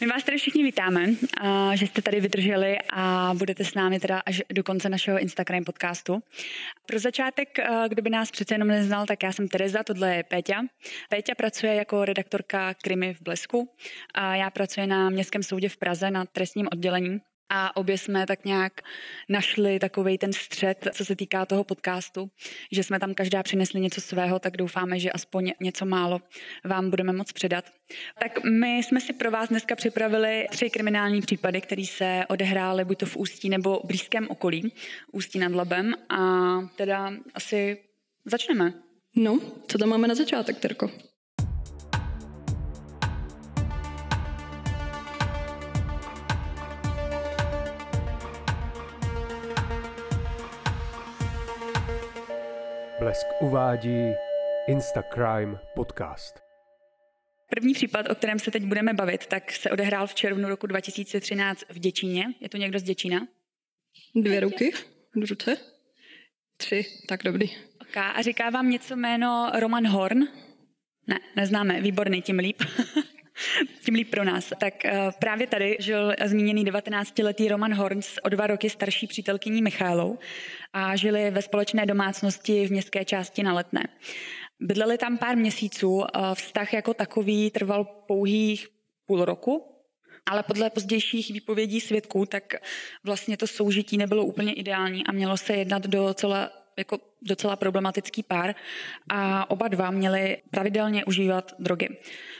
My vás tady všichni vítáme, že jste tady vydrželi a budete s námi teda až do konce našeho Instagram podcastu. Pro začátek, kdo by nás přece jenom neznal, tak já jsem Tereza, tohle je Péťa. Péťa pracuje jako redaktorka Krimy v Blesku a já pracuji na Městském soudě v Praze na trestním oddělení a obě jsme tak nějak našli takový ten střed, co se týká toho podcastu, že jsme tam každá přinesli něco svého, tak doufáme, že aspoň něco málo vám budeme moc předat. Tak my jsme si pro vás dneska připravili tři kriminální případy, které se odehrály buď to v Ústí nebo v blízkém okolí, Ústí nad Labem a teda asi začneme. No, co tam máme na začátek, Terko? Blesk uvádí Instacrime podcast. První případ, o kterém se teď budeme bavit, tak se odehrál v červnu roku 2013 v Děčíně. Je to někdo z Děčína? Dvě ruky, ruce. Tři, tak dobrý. Okay. A říká vám něco jméno Roman Horn? Ne, neznáme, výborný, tím líp. tím líp pro nás. Tak eh, právě tady žil zmíněný 19-letý Roman Horns o dva roky starší přítelkyní Michálou a žili ve společné domácnosti v městské části na Letné. Bydleli tam pár měsíců, vztah jako takový trval pouhých půl roku, ale podle pozdějších výpovědí svědků, tak vlastně to soužití nebylo úplně ideální a mělo se jednat do celé jako docela problematický pár a oba dva měli pravidelně užívat drogy.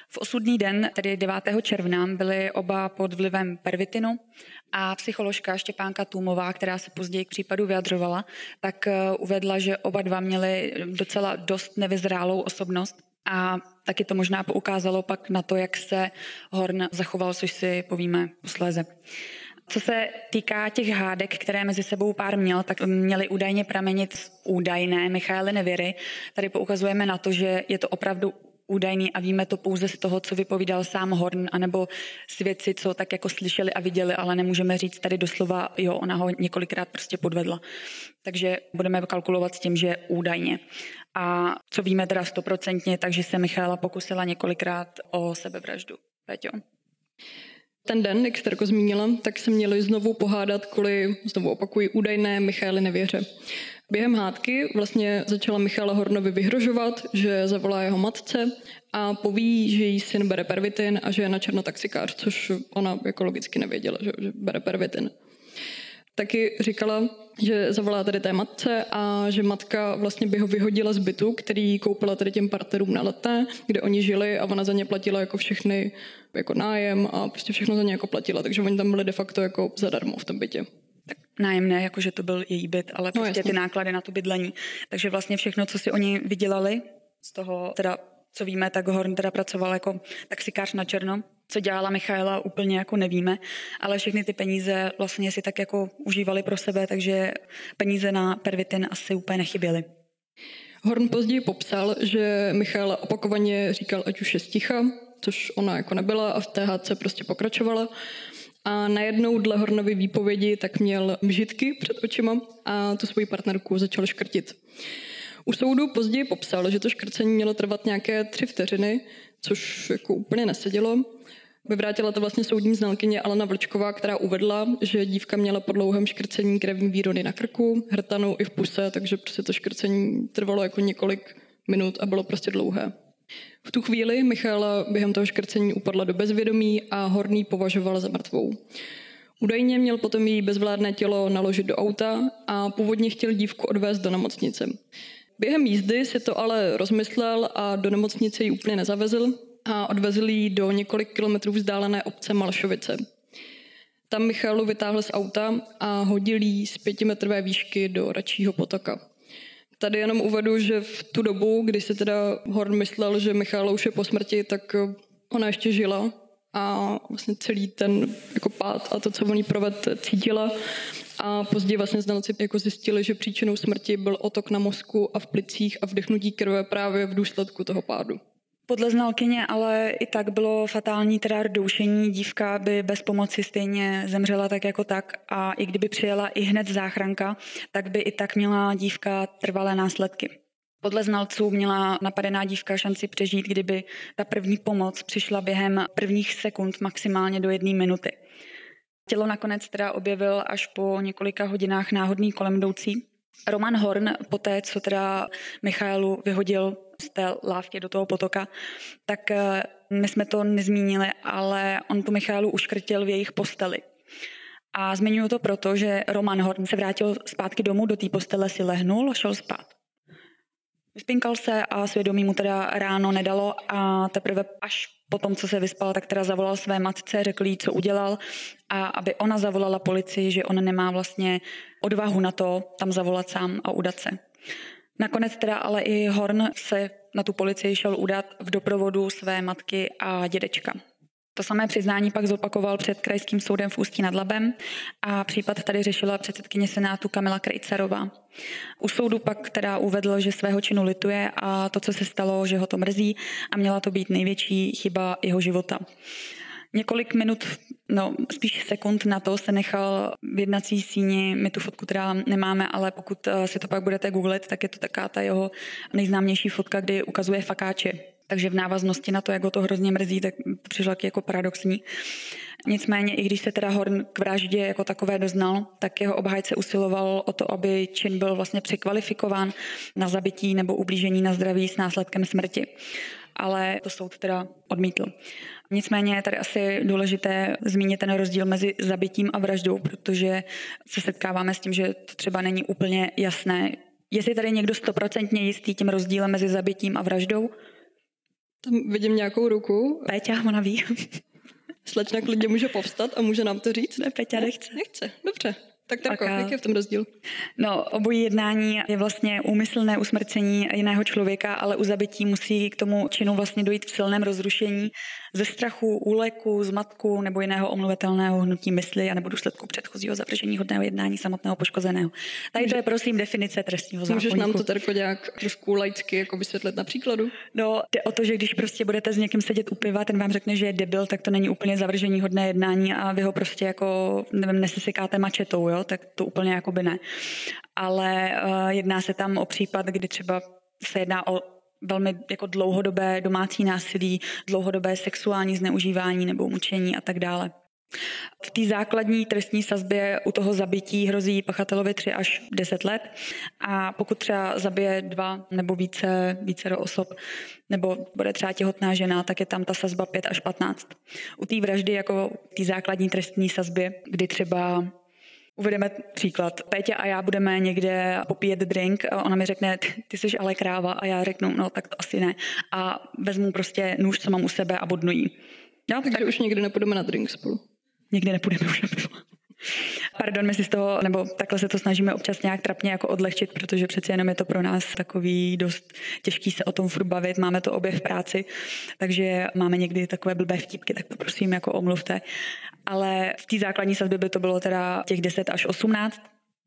V osudný den, tedy 9. června, byli oba pod vlivem pervitinu a psycholožka Štěpánka Tůmová, která se později k případu vyjadřovala, tak eh, uvedla, že oba dva měli docela dost nevyzrálou osobnost a taky to možná poukázalo pak na to, jak se Horn zachoval, což si povíme posléze. Co se týká těch hádek, které mezi sebou pár měl, tak měly údajně pramenit údajné Michaely Nevěry. Tady poukazujeme na to, že je to opravdu údajný a víme to pouze z toho, co vypovídal sám Horn, anebo svědci, co tak jako slyšeli a viděli, ale nemůžeme říct tady doslova, jo, ona ho několikrát prostě podvedla. Takže budeme kalkulovat s tím, že údajně. A co víme teda stoprocentně, takže se Michála pokusila několikrát o sebevraždu. Peťo? Ten den, jak jste jako zmínila, tak se měli znovu pohádat kvůli, znovu opakuji, údajné Michály nevěře. Během hádky vlastně začala Michála Hornovi vyhrožovat, že zavolá jeho matce a poví, že jí syn bere pervitin a že je na černotaxikář, což ona jako logicky nevěděla, že, že bere pervitin. Taky říkala, že zavolá tady té matce a že matka vlastně by ho vyhodila z bytu, který koupila tady těm partnerům na leté, kde oni žili a ona za ně platila jako všechny jako nájem a prostě všechno za ně jako platila, takže oni tam byli de facto jako zadarmo v tom bytě. Tak nájemné, jakože to byl její byt, ale no, prostě no, ty náklady na to bydlení. Takže vlastně všechno, co si oni vydělali, z toho teda co víme, tak Horn teda pracoval jako taxikář na černo. Co dělala Michaela, úplně jako nevíme, ale všechny ty peníze vlastně si tak jako užívali pro sebe, takže peníze na pervitin asi úplně nechyběly. Horn později popsal, že Michaela opakovaně říkal, ať už je sticha, což ona jako nebyla a v THC prostě pokračovala. A najednou dle Hornovy výpovědi tak měl mžitky před očima a tu svoji partnerku začal škrtit. U soudu později popsal, že to škrcení mělo trvat nějaké tři vteřiny, což jako úplně nesedělo. Vyvrátila to vlastně soudní znalkyně Alena Vlčková, která uvedla, že dívka měla po dlouhém škrcení krevní výrody na krku, hrtanou i v puse, takže prostě to škrcení trvalo jako několik minut a bylo prostě dlouhé. V tu chvíli Michála během toho škrcení upadla do bezvědomí a Horný považoval za mrtvou. Údajně měl potom její bezvládné tělo naložit do auta a původně chtěl dívku odvést do nemocnice. Během jízdy si to ale rozmyslel a do nemocnice ji úplně nezavezl a odvezl ji do několik kilometrů vzdálené obce Malšovice. Tam Michalu vytáhl z auta a hodil ji z pětimetrové výšky do Račího potoka. Tady jenom uvedu, že v tu dobu, kdy si teda Horn myslel, že Michála už je po smrti, tak ona ještě žila a vlastně celý ten jako pád a to, co on jí proved, cítila. A později vlastně znalci jako zjistili, že příčinou smrti byl otok na mozku a v plicích a vdechnutí krve právě v důsledku toho pádu. Podle znalkyně ale i tak bylo fatální teda doušení. Dívka by bez pomoci stejně zemřela tak jako tak a i kdyby přijela i hned záchranka, tak by i tak měla dívka trvalé následky. Podle znalců měla napadená dívka šanci přežít, kdyby ta první pomoc přišla během prvních sekund, maximálně do jedné minuty. Tělo nakonec teda objevil až po několika hodinách náhodný kolem jdoucí. Roman Horn, po té, co teda Michailu vyhodil z té lávky do toho potoka, tak eh, my jsme to nezmínili, ale on tu Michailu uškrtil v jejich posteli. A zmiňuji to proto, že Roman Horn se vrátil zpátky domů, do té postele si lehnul a šel spát. Vyspinkal se a svědomí mu teda ráno nedalo a teprve až po tom, co se vyspal, tak teda zavolal své matce, řekl jí, co udělal a aby ona zavolala policii, že on nemá vlastně odvahu na to tam zavolat sám a udat se. Nakonec teda ale i Horn se na tu policii šel udat v doprovodu své matky a dědečka. To samé přiznání pak zopakoval před krajským soudem v Ústí nad Labem a případ tady řešila předsedkyně Senátu Kamila Krejcarová. U soudu pak teda uvedl, že svého činu lituje a to, co se stalo, že ho to mrzí a měla to být největší chyba jeho života. Několik minut, no spíš sekund na to se nechal v jednací síni, my tu fotku teda nemáme, ale pokud eh, si to pak budete googlit, tak je to taká ta jeho nejznámější fotka, kdy ukazuje fakáče takže v návaznosti na to, jak ho to hrozně mrzí, tak přišlo jako paradoxní. Nicméně, i když se teda Horn k vraždě jako takové doznal, tak jeho obhájce usiloval o to, aby čin byl vlastně překvalifikován na zabití nebo ublížení na zdraví s následkem smrti. Ale to soud teda odmítl. Nicméně je tady asi důležité zmínit ten rozdíl mezi zabitím a vraždou, protože se setkáváme s tím, že to třeba není úplně jasné. Jestli tady někdo stoprocentně jistý tím rozdílem mezi zabitím a vraždou, tam vidím nějakou ruku. Péťa, ona ví. Slečna klidně může povstat a může nám to říct. Ne, Péťa nechce. Nechce, dobře. Tak Terko, jaký je v tom rozdíl? No, obojí jednání je vlastně úmyslné usmrcení jiného člověka, ale u zabití musí k tomu činu vlastně dojít v silném rozrušení ze strachu, úleku, zmatku nebo jiného omluvitelného hnutí mysli a nebo důsledku předchozího zavržení hodného jednání samotného poškozeného. Tady to je prosím definice trestního zákonníku. Můžeš nám to Terko nějak trošku laicky jako vysvětlit na příkladu? No, jde o to, že když prostě budete s někým sedět u piva, ten vám řekne, že je debil, tak to není úplně zavržení hodné jednání a vy ho prostě jako, nevím, nesesekáte mačetou, jo? tak to úplně jako by ne. Ale uh, jedná se tam o případ, kdy třeba se jedná o velmi jako dlouhodobé domácí násilí, dlouhodobé sexuální zneužívání nebo mučení a tak dále. V té základní trestní sazbě u toho zabití hrozí pachatelovi 3 až 10 let a pokud třeba zabije dva nebo více, více do osob, nebo bude třeba těhotná žena, tak je tam ta sazba 5 až 15. U té vraždy jako té základní trestní sazbě, kdy třeba Uvedeme příklad. Pétě a já budeme někde popíjet drink a ona mi řekne, ty jsi ale kráva a já řeknu, no tak to asi ne. A vezmu prostě nůž, co mám u sebe a bodnu jí. Jo, Takže tak... už někdy nepůjdeme na drink spolu. Někdy nepůjdeme už na pivo. Pardon, my si z toho, nebo takhle se to snažíme občas nějak trapně jako odlehčit, protože přeci jenom je to pro nás takový dost těžký se o tom furt bavit, máme to obě v práci, takže máme někdy takové blbé vtipky, tak to prosím jako omluvte. Ale v té základní sazbě by to bylo teda těch 10 až 18,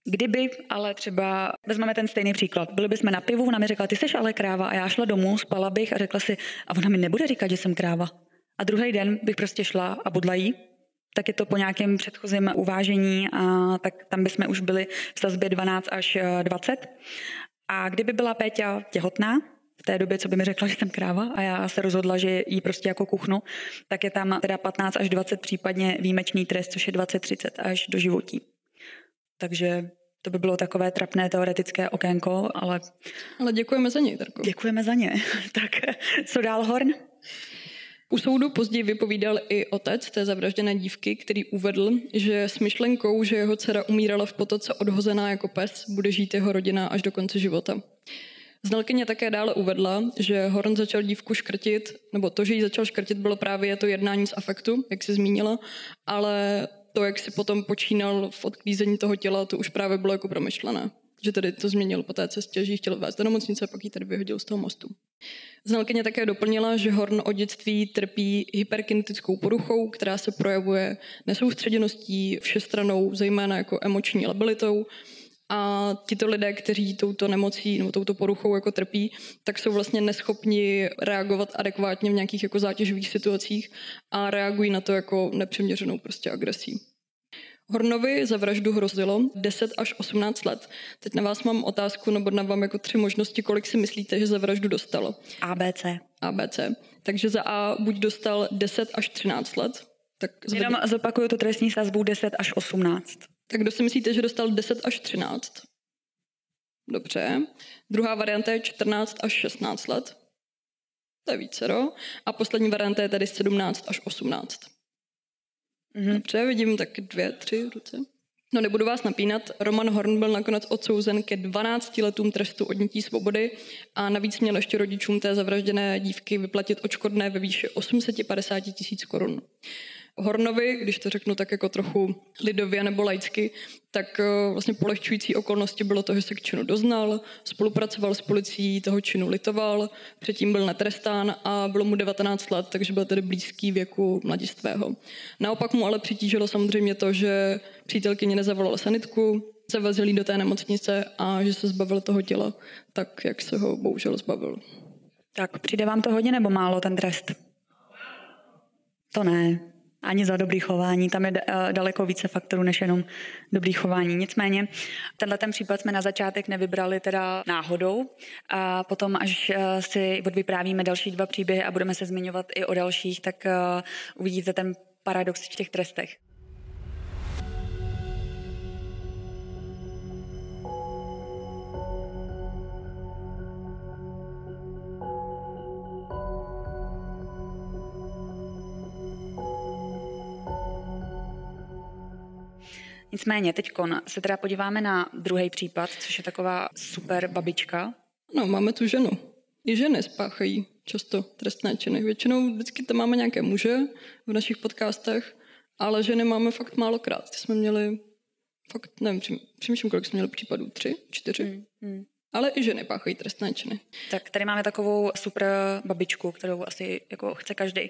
Kdyby, ale třeba, vezmeme ten stejný příklad, byli bychom na pivu, ona mi řekla, ty jsi ale kráva. A já šla domů, spala bych a řekla si, a ona mi nebude říkat, že jsem kráva. A druhý den bych prostě šla a budla jí tak je to po nějakém předchozím uvážení a tak tam bychom už byli v sazbě 12 až 20. Eh, a kdyby byla Péťa těhotná, v té době, co by mi řekla, že jsem kráva a já se rozhodla, že jí prostě jako kuchnu, tak je tam teda 15 až 20 případně výjimečný trest, což je 20-30 až do životí. Takže to by bylo takové trapné teoretické okénko, ale... Ale děkujeme za ně, Tarko. Děkujeme za ně. tak co dál, Horn? U soudu později vypovídal i otec té zavražděné dívky, který uvedl, že s myšlenkou, že jeho dcera umírala v potoce odhozená jako pes, bude žít jeho rodina až do konce života. Znalkyně také dále uvedla, že Horn začal dívku škrtit, nebo to, že jí začal škrtit, bylo právě to jednání z afektu, jak se zmínila, ale to, jak si potom počínal v odklízení toho těla, to už právě bylo jako promyšlené že tedy to změnil po té cestě, že ji chtěl vést do nemocnice a pak ji tady vyhodil z toho mostu. Znalkyně také doplnila, že Horn od dětství trpí hyperkinetickou poruchou, která se projevuje nesoustředěností, všestranou, zejména jako emoční labilitou. A tito lidé, kteří touto nemocí nebo touto poruchou jako trpí, tak jsou vlastně neschopni reagovat adekvátně v nějakých jako zátěžových situacích a reagují na to jako nepřiměřenou prostě agresí. Hornovi za vraždu hrozilo 10 až 18 let. Teď na vás mám otázku, nebo na vám jako tři možnosti, kolik si myslíte, že za vraždu dostalo. ABC. ABC. Takže za A buď dostal 10 až 13 let. Tak zvedni... Jenom zopakuju tu trestní sazbu 10 až 18. Tak kdo si myslíte, že dostal 10 až 13? Dobře. Druhá varianta je 14 až 16 let. To je vícero. A poslední varianta je tady 17 až 18. Mm-hmm. Dobře, vidím tak dvě, tři ruce. No nebudu vás napínat, Roman Horn byl nakonec odsouzen ke 12 letům trestu odnětí svobody a navíc měl ještě rodičům té zavražděné dívky vyplatit očkodné ve výši 850 tisíc korun. Hornovi, když to řeknu tak jako trochu lidově nebo laicky, tak eh, vlastně polehčující okolnosti bylo to, že se k činu doznal, spolupracoval s policií, toho činu litoval, předtím byl netrestán a bylo mu 19 let, takže byl tedy blízký věku mladistvého. Naopak mu ale přitížilo samozřejmě to, že přítelkyně nezavolala sanitku, zavezli do té nemocnice a že se zbavil toho těla, tak jak se ho bohužel zbavil. Tak přijde vám to hodně nebo málo ten trest? To ne ani za dobrý chování. Tam je eh, daleko více faktorů než jenom dobrý chování. Nicméně tenhle ten případ jsme na začátek nevybrali teda náhodou a potom, až eh, si odvyprávíme další dva příběhy a budeme se zmiňovat i o dalších, tak eh, uvidíte ten paradox v těch trestech. Nicméně teď se teda podíváme na druhý případ, což je taková super babička. No, máme tu ženu. I ženy spáchají často trestné činy. Většinou vždycky tam máme nějaké muže v našich podcastech, ale ženy máme fakt málokrát. Ty jsme měli fakt, nevím, přemýšlím, kolik jsme měli případů, tři, čtyři. Hmm, hmm. Ale i ženy páchají trestné činy. Tak tady máme takovou super babičku, kterou asi jako chce každý.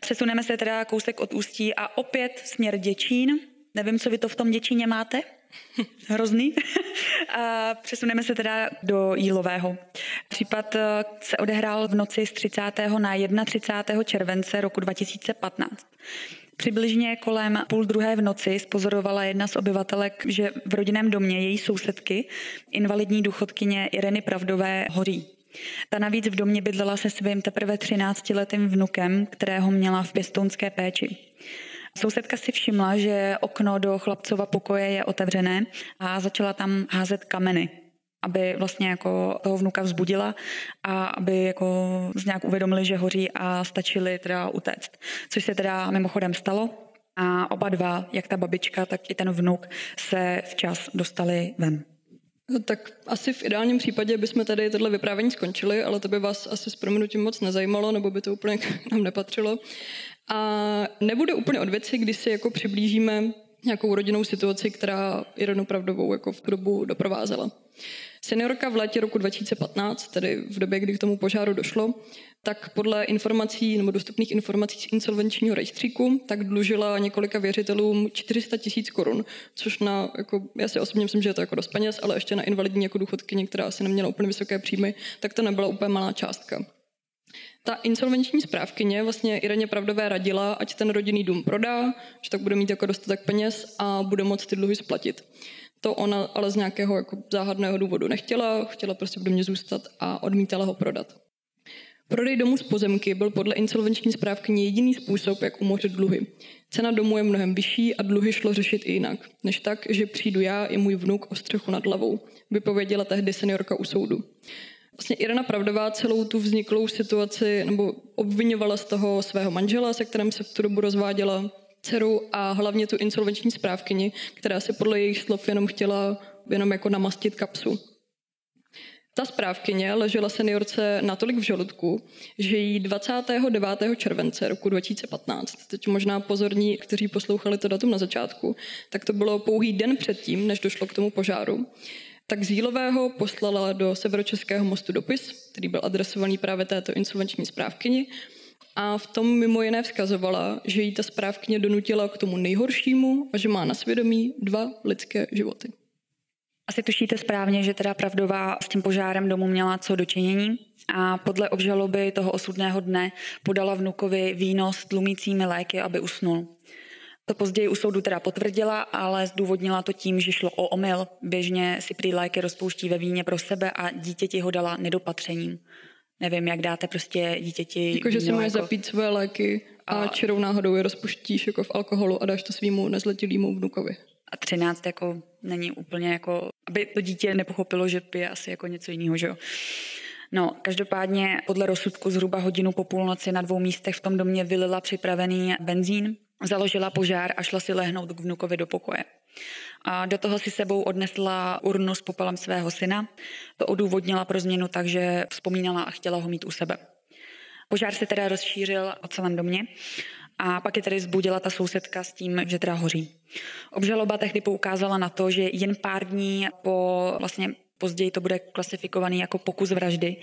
Přesuneme se teda kousek od ústí a opět směr Děčín. Nevím, co vy to v tom Děčíně máte. Hrozný. A přesuneme se teda do Jílového. Případ eh, se odehrál v noci z 30. na 31. července roku 2015. Přibližně kolem půl druhé v noci spozorovala jedna z obyvatelek, že v rodinném domě její sousedky, invalidní důchodkyně Ireny Pravdové, hoří. Ta navíc v domě bydlela se svým teprve 13-letým vnukem, kterého měla v pěstounské péči. Sousedka si všimla, že okno do chlapcova pokoje je otevřené a začala tam házet kameny aby vlastně jako toho vnuka vzbudila a aby jako z nějak uvědomili, že hoří a stačili teda utéct. Což se teda mimochodem stalo a oba dva, jak ta babička, tak i ten vnuk se včas dostali ven. No, tak asi v ideálním případě bychom tady tohle vyprávění skončili, ale to by vás asi s proměnutím moc nezajímalo, nebo by to úplně k nám nepatřilo. A nebude úplně od věci, když si jako přiblížíme nějakou rodinnou situaci, která Irenu Pravdovou jako v tu dobu doprovázela. Seniorka v létě roku 2015, tedy v době, kdy k tomu požáru došlo, tak podle informací nebo dostupných informací z insolvenčního rejstříku, tak dlužila několika věřitelům 400 tisíc korun, což na, jako, já si osobně myslím, že je to jako dost peněz, ale ještě na invalidní jako důchodky, která asi neměla úplně vysoké příjmy, tak to nebyla úplně malá částka. Ta insolvenční správkyně vlastně Ireně Pravdové radila, ať ten rodinný dům prodá, že tak bude mít jako dostatek peněz a bude moct ty dluhy splatit. To ona ale z nějakého jako záhadného důvodu nechtěla, chtěla prostě v domě zůstat a odmítala ho prodat. Prodej domu z pozemky byl podle insolvenční správkyně jediný způsob, jak umořit dluhy. Cena domu je mnohem vyšší a dluhy šlo řešit i jinak, než tak, že přijdu já i můj vnuk o střechu nad hlavou, vypověděla tehdy seniorka u soudu. Vlastně Irena Pravdová celou tu vzniklou situaci nebo obvinovala z toho svého manžela, se kterým se v tu dobu rozváděla, dceru a hlavně tu insolvenční správkyni, která si podle jejich slov jenom chtěla jenom jako namastit kapsu. Ta správkyně ležela seniorce natolik v žaludku, že jí 29. července roku 2015, teď možná pozorní, kteří poslouchali to datum na začátku, tak to bylo pouhý den předtím, než došlo k tomu požáru, tak z Jílového poslala do Severočeského mostu dopis, který byl adresovaný právě této insolvenční správkyni a v tom mimo jiné vzkazovala, že jí ta správkyně donutila k tomu nejhoršímu a že má na svědomí dva lidské životy. Asi tušíte správně, že teda Pravdová s tím požárem domu měla co dočinění a podle obžaloby toho osudného dne podala vnukovi víno s tlumícími léky, aby usnul. To později u soudu teda potvrdila, ale zdůvodnila to tím, že šlo o omyl. Běžně si prý léky rozpouští ve víně pro sebe a dítěti ho dala nedopatřením. Nevím, jak dáte prostě dítěti... Jako, že si máš zapít své léky a, A- čirou náhodou je rozpuštíš jako v alkoholu a dáš to svýmu nezletilýmu vnukovi. A 13 jako není úplně jako, aby to dítě nepochopilo, že pije asi jako něco jiného, že jo. No, každopádně podle rozsudku zhruba hodinu po půlnoci na dvou místech v tom domě vylila připravený benzín, založila požár a šla si lehnout k vnukovi do pokoje. A do toho si sebou odnesla urnu s popelem svého syna. To odůvodnila pro změnu tak, že vzpomínala a chtěla ho mít u sebe. Požár se teda rozšířil o celém domě a pak je tedy zbudila ta sousedka s tím, že teda hoří. Obžaloba tehdy poukázala na to, že jen pár dní po, vlastně později to bude klasifikovaný jako pokus vraždy,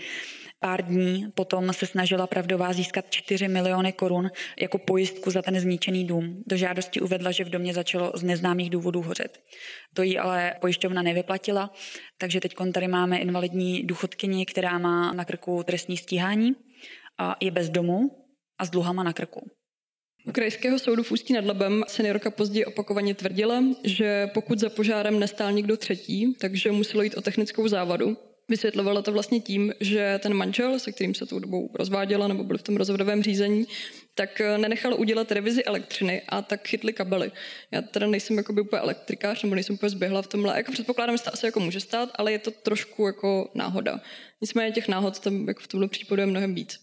pár dní potom se snažila pravdová získat 4 miliony korun jako pojistku za ten zničený dům. Do žádosti uvedla, že v domě začalo z neznámých důvodů hořet. To jí ale pojišťovna nevyplatila, takže teď tady máme invalidní důchodkyni, která má na krku trestní stíhání a je bez domu a s dluhama na krku. U krajského soudu v Ústí nad Labem seniorka později opakovaně tvrdila, že pokud za požárem nestál někdo třetí, takže muselo jít o technickou závadu. Vysvětlovala to vlastně tím, že ten manžel, se kterým se tou dobou rozváděla nebo byl v tom rozvodovém řízení, tak nenechal udělat revizi elektřiny a tak chytli kabely. Já teda nejsem jakoby úplně elektrikář, nebo nejsem úplně zběhla v tomhle. Jako předpokládám, že to asi jako může stát, ale je to trošku jako náhoda. Nicméně těch náhod tam jako v tomhle případu je mnohem víc.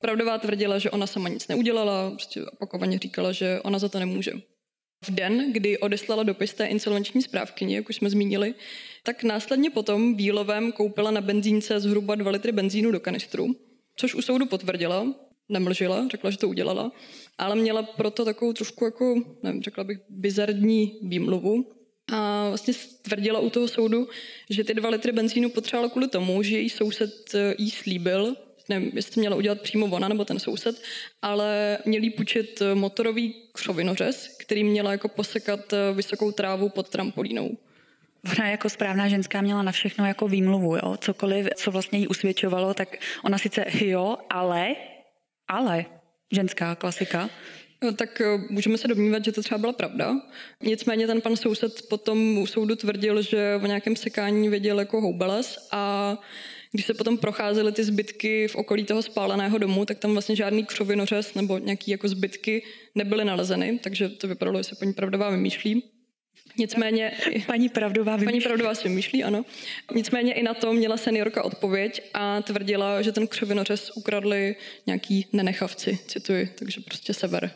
Pravdová tvrdila, že ona sama nic neudělala, prostě opakovaně říkala, že ona za to nemůže. V den, kdy odeslala dopis té insolvenční správkyni, jak už jsme zmínili, tak následně potom výlovem koupila na benzínce zhruba 2 litry benzínu do kanistru, což u soudu potvrdila, nemlžila, řekla, že to udělala, ale měla proto takovou trošku jako, nevím, řekla bych, bizardní výmluvu. A vlastně tvrdila u toho soudu, že ty 2 litry benzínu potřebovala kvůli tomu, že její soused jí slíbil, nevím, jestli to měla udělat přímo ona nebo ten soused, ale měl jí půjčit motorový křovinořez, který měla jako posekat eh, vysokou trávu pod trampolínou. Ona jako správná ženská měla na všechno jako výmluvu, jo? cokoliv, co vlastně jí usvědčovalo, tak ona sice jo, ale, ale, ženská klasika. No, tak eh, můžeme se domnívat, že to třeba byla pravda. Nicméně ten pan soused potom u soudu tvrdil, že o nějakém sekání věděl jako houbeles a když se potom procházely ty zbytky v okolí toho spáleného domu, tak tam vlastně žádný křovinořez nebo nějaký jako zbytky nebyly nalezeny, takže to vypadalo, že se paní Pravdová vymýšlí. Nicméně... Paní Pravdová vymýšlí. Paní Pravdová si vymýšlí, ano. Nicméně i na to měla seniorka odpověď a tvrdila, že ten křovinořez ukradli nějaký nenechavci, cituji, takže prostě sever.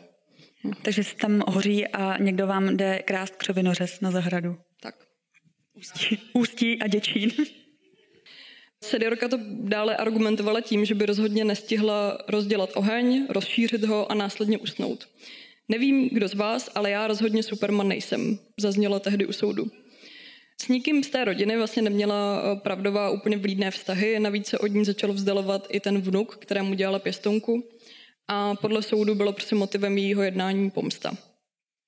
Takže se tam hoří a někdo vám jde krást křovinořez na zahradu. Tak. Ústí, Ústí a Děčín. Seniorka to dále argumentovala tím, že by rozhodně nestihla rozdělat oheň, rozšířit ho a následně usnout. Nevím, kdo z vás, ale já rozhodně Superman nejsem, zazněla tehdy u soudu. S nikým z té rodiny vlastně neměla eh, pravdová úplně vlídné vztahy, navíc se od ní začal vzdalovat i ten vnuk, kterému dělala pěstonku a podle soudu bylo prostě motivem jejího jednání pomsta.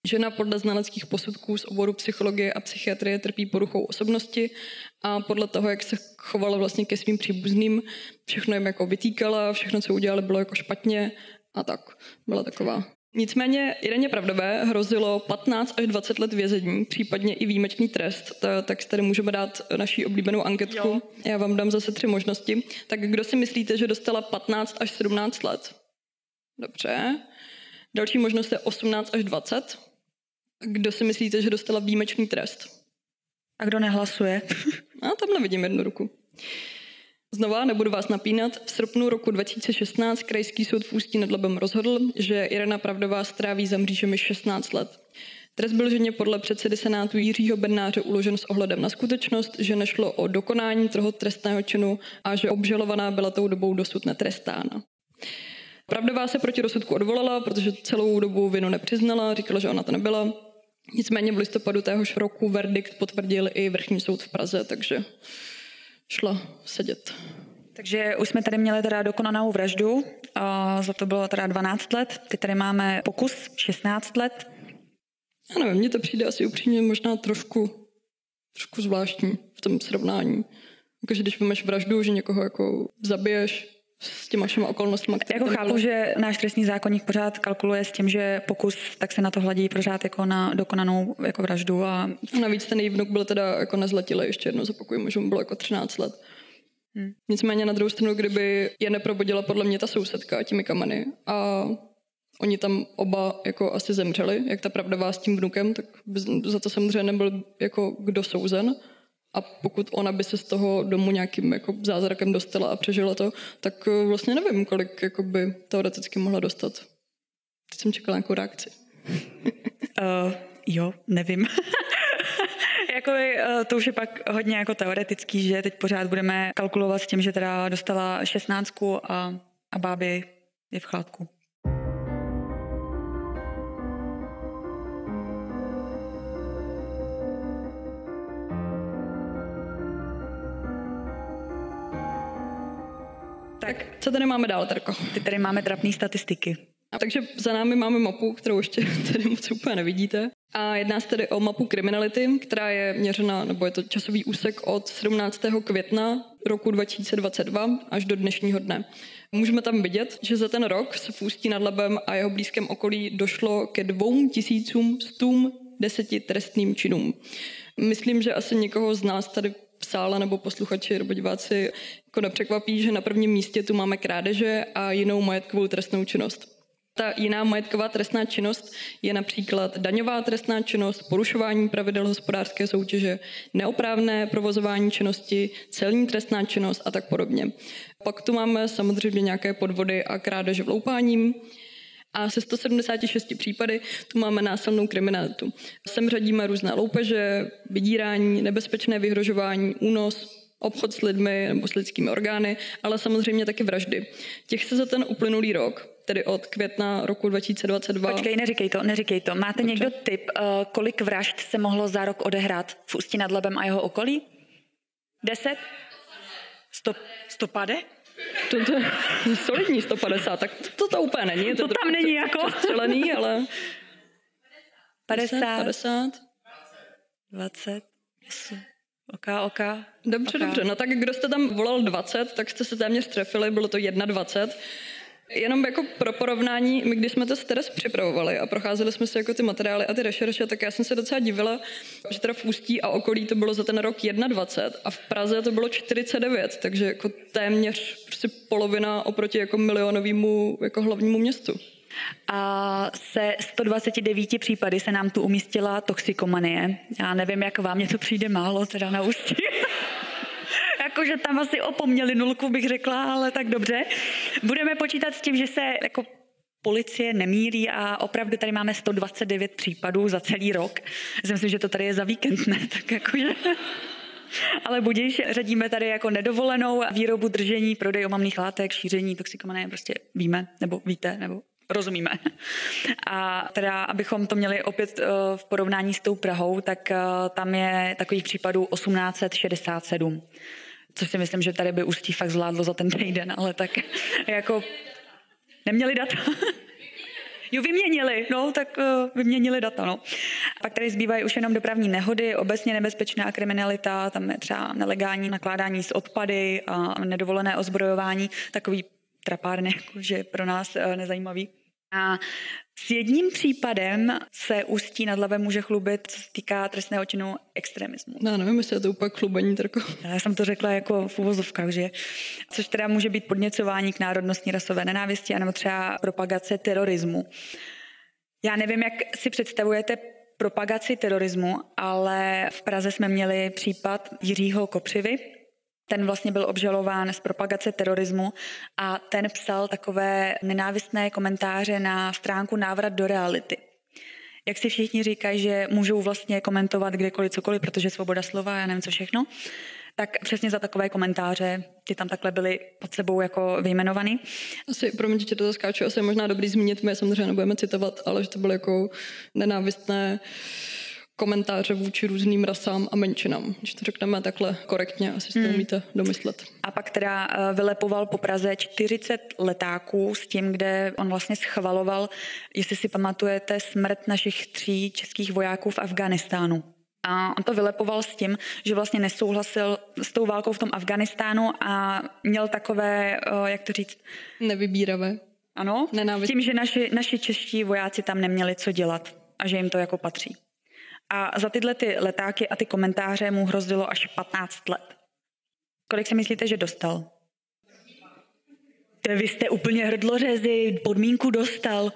Žena podle znaleckých posudků z oboru psychologie a psychiatrie trpí poruchou osobnosti a podle toho, jak se chovala vlastně ke svým příbuzným, všechno jim jako vytýkala, všechno, co udělali, bylo jako špatně a tak. Byla taková. Nicméně Ireně Pravdové hrozilo 15 až 20 let vězení, případně i výjimečný trest, Ta- tak tady můžeme dát naší oblíbenou anketku. Jo. Já vám dám zase tři možnosti. Tak kdo si myslíte, že dostala 15 až 17 let? Dobře. Další možnost je 18 až 20. Kdo si myslíte, že dostala výjimečný trest? A kdo nehlasuje? A tamhle vidím jednu ruku. Znova, nebudu vás napínat, v srpnu roku 2016 Krajský soud v Ústí nad Labem rozhodl, že Irena Pravdová stráví za mřížemi 16 let. Trest byl ženě podle předsedy Senátu Jiřího Bednáře uložen s ohledem na skutečnost, že nešlo o dokonání toho trestného činu a že obžalovaná byla tou dobou dosud netrestána. Pravdová se proti rozsudku odvolala, protože celou dobu vinu nepřiznala, říkala, že ona to nebyla. Nicméně v listopadu téhož roku verdikt potvrdil i vrchní soud v Praze, takže šla sedět. Takže už jsme tady měli teda dokonanou vraždu, a za to bylo teda 12 let, teď tady máme pokus 16 let. Já nevím, mně to přijde asi upřímně možná trošku, trošku zvláštní v tom srovnání. Jakože když máš vraždu, že někoho jako zabiješ, s těma všema okolnostmi. Jako chápu, že náš trestní zákonník pořád kalkuluje s tím, že pokus, tak se na to hladí pořád jako na dokonanou jako vraždu. A... navíc ten její vnuk byl teda jako nezletilý, ještě jednou zopakuju, že mu bylo jako 13 let. Hmm. Nicméně na druhou stranu, kdyby je neprobodila podle mě ta sousedka těmi kameny a oni tam oba jako asi zemřeli, jak ta pravda s tím vnukem, tak za to samozřejmě nebyl jako kdo souzen. A pokud ona by se z toho domu nějakým jako zázrakem dostala a přežila to, tak eh, vlastně nevím, kolik jako by teoreticky mohla dostat. Teď jsem čekala nějakou reakci. uh, jo, nevím. jako uh, to už je pak hodně jako teoretický, že teď pořád budeme kalkulovat s tím, že teda dostala šestnáctku a, a báby je v chládku. Tak, co tady máme dál, Terko? Ty tady máme trapné statistiky. Takže za námi máme mapu, kterou ještě tady moc úplně nevidíte. A jedná se tedy o mapu kriminality, která je měřena, nebo je to časový úsek od 17. května roku 2022 až do dnešního dne. Můžeme tam vidět, že za ten rok se v Ústí nad Labem a jeho blízkém okolí došlo ke 2110 trestným činům. Myslím, že asi někoho z nás tady v sále nebo posluchači nebo diváci jako nepřekvapí, že na prvním místě tu máme krádeže a jinou majetkovou trestnou činnost. Ta jiná majetková trestná činnost je například daňová trestná činnost, porušování pravidel hospodářské soutěže, neoprávné provozování činnosti, celní trestná činnost a tak podobně. Pak tu máme samozřejmě nějaké podvody a krádeže vloupáním, a se 176 případy tu máme násilnou kriminalitu. Sem řadíme různé loupeže, vydírání, nebezpečné vyhrožování, únos, obchod s lidmi nebo s lidskými orgány, ale samozřejmě taky vraždy. Těch se za ten uplynulý rok, tedy od května roku 2022. Počkej, neříkej to, neříkej to. Máte Dobře. někdo tip, uh, kolik vražd se mohlo za rok odehrát v Ústí nad Labem a jeho okolí? Deset? Sto, stopade? To, to je solidní 150, tak to, to, to úplně není. To, to tam není jako. Střelený, ale... 50. 50. 20. OK, OK. Dobře, okay. dobře. No tak kdo jste tam volal 20, tak jste se téměř trefili, bylo to 21. Jenom jako pro porovnání, my když jsme to stres připravovali a procházeli jsme si jako ty materiály a ty rešerše, tak já jsem se docela divila, že teda v Ústí a okolí to bylo za ten rok 21 a v Praze to bylo 49, takže jako téměř prostě polovina oproti jako milionovému jako hlavnímu městu. A se 129 případy se nám tu umístila toxikomanie. Já nevím, jak vám mě to přijde málo, teda na ústí. Jakože tam asi opomněli nulku, bych řekla, ale tak dobře. Budeme počítat s tím, že se jako policie nemírí a opravdu tady máme 129 případů za celý rok. Já myslím, že to tady je za víkend, ne? Tak jakože... Ale budíš, řadíme tady jako nedovolenou výrobu, držení, prodej omamných látek, šíření toxikomanie, prostě víme, nebo víte, nebo rozumíme. A teda, abychom to měli opět eh, v porovnání s tou Prahou, tak eh, tam je takových případů 1867 což si myslím, že tady by Ústí fakt zvládlo za ten týden, ale tak jako neměli data. Jo, vyměnili, no, tak uh, vyměnili data, no. Pak tady zbývají už jenom dopravní nehody, obecně nebezpečná kriminalita, tam je třeba nelegální nakládání s odpady a nedovolené ozbrojování, takový trapárny, jako, že pro nás uh, nezajímavý. A s jedním případem se Ústí nad Labem může chlubit, co se týká trestného činu extremismu. No, nevím, jestli je to úplně chlubení, Trko. Já jsem to řekla jako v uvozovkách, že? Což teda může být podněcování k národnostní rasové nenávisti, anebo třeba propagace terorismu. Já nevím, jak si představujete propagaci terorismu, ale v Praze jsme měli případ Jiřího Kopřivy, ten vlastně byl obžalován z propagace terorismu a ten psal takové nenávistné komentáře na stránku Návrat do reality. Jak si všichni říkají, že můžou vlastně komentovat kdekoliv cokoliv, protože svoboda slova, já nevím co všechno, tak přesně za takové komentáře ty tam takhle byly pod sebou jako vyjmenovaný. Asi, promiň, že to zaskáču, asi je možná dobrý zmínit, my samozřejmě nebudeme citovat, ale že to bylo jako nenávistné komentáře vůči různým rasám a menšinám. Když to řekneme takhle korektně, asi si to hmm. umíte domyslet. A pak teda eh, vylepoval po Praze 40 letáků s tím, kde on vlastně schvaloval, jestli si pamatujete, smrt našich tří českých vojáků v Afganistánu. A on to vylepoval s tím, že vlastně nesouhlasil s tou válkou v tom Afganistánu a měl takové, jak to říct? Nevybíravé. Ano, Nenávist. s tím, že naši, naši čeští vojáci tam neměli co dělat a že jim to jako patří. A za tyhle ty letáky a ty komentáře mu hrozilo až 15 let. Kolik si myslíte, že dostal? To vy jste úplně hrdlořezy, podmínku dostal.